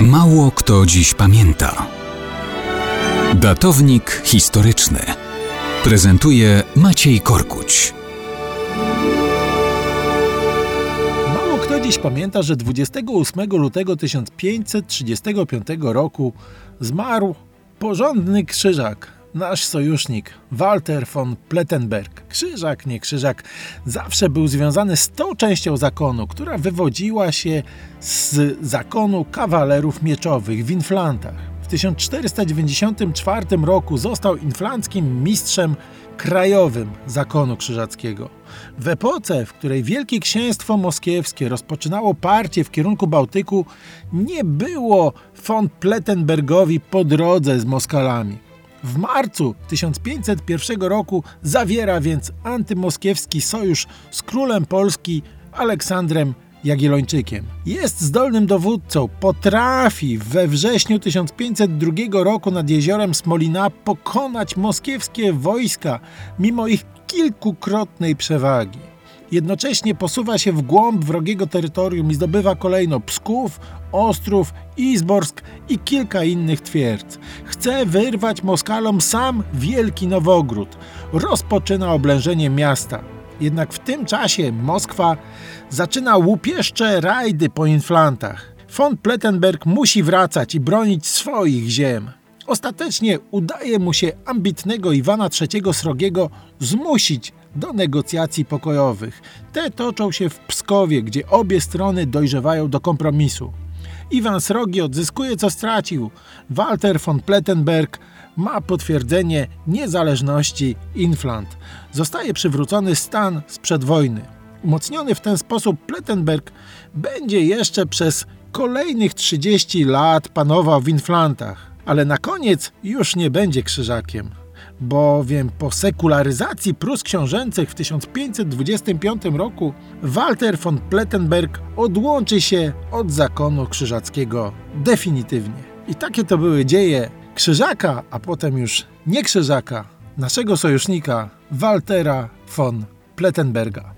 Mało kto dziś pamięta. Datownik historyczny prezentuje Maciej Korkuć. Mało kto dziś pamięta, że 28 lutego 1535 roku zmarł porządny krzyżak, nasz sojusznik Walter von Plettenberg. Krzyżak, nie krzyżak, zawsze był związany z tą częścią zakonu, która wywodziła się z zakonu kawalerów mieczowych w Inflantach. W 1494 roku został inflanckim mistrzem krajowym zakonu krzyżackiego. W epoce, w której Wielkie Księstwo Moskiewskie rozpoczynało parcie w kierunku Bałtyku, nie było von Plettenbergowi po drodze z Moskalami. W marcu 1501 roku zawiera więc antymoskiewski sojusz z królem Polski Aleksandrem Jagiellończykiem. Jest zdolnym dowódcą, potrafi we wrześniu 1502 roku nad jeziorem Smolina pokonać moskiewskie wojska mimo ich kilkukrotnej przewagi. Jednocześnie posuwa się w głąb wrogiego terytorium i zdobywa kolejno Psków, Ostrów, Izborsk i kilka innych twierdz. Chce wyrwać Moskalom sam Wielki Nowogród. Rozpoczyna oblężenie miasta. Jednak w tym czasie Moskwa zaczyna łupieszcze rajdy po inflantach. Von Plettenberg musi wracać i bronić swoich ziem. Ostatecznie udaje mu się ambitnego Iwana III Srogiego zmusić do negocjacji pokojowych. Te toczą się w Pskowie, gdzie obie strony dojrzewają do kompromisu. Iwan Srogi odzyskuje co stracił. Walter von Plettenberg ma potwierdzenie niezależności Inflant. Zostaje przywrócony stan sprzed wojny. Umocniony w ten sposób Plettenberg będzie jeszcze przez kolejnych 30 lat panował w Inflantach, ale na koniec już nie będzie krzyżakiem bowiem po sekularyzacji Prus książęcych w 1525 roku Walter von Plettenberg odłączy się od zakonu krzyżackiego definitywnie. I takie to były dzieje krzyżaka, a potem już nie krzyżaka, naszego sojusznika Waltera von Plettenberga.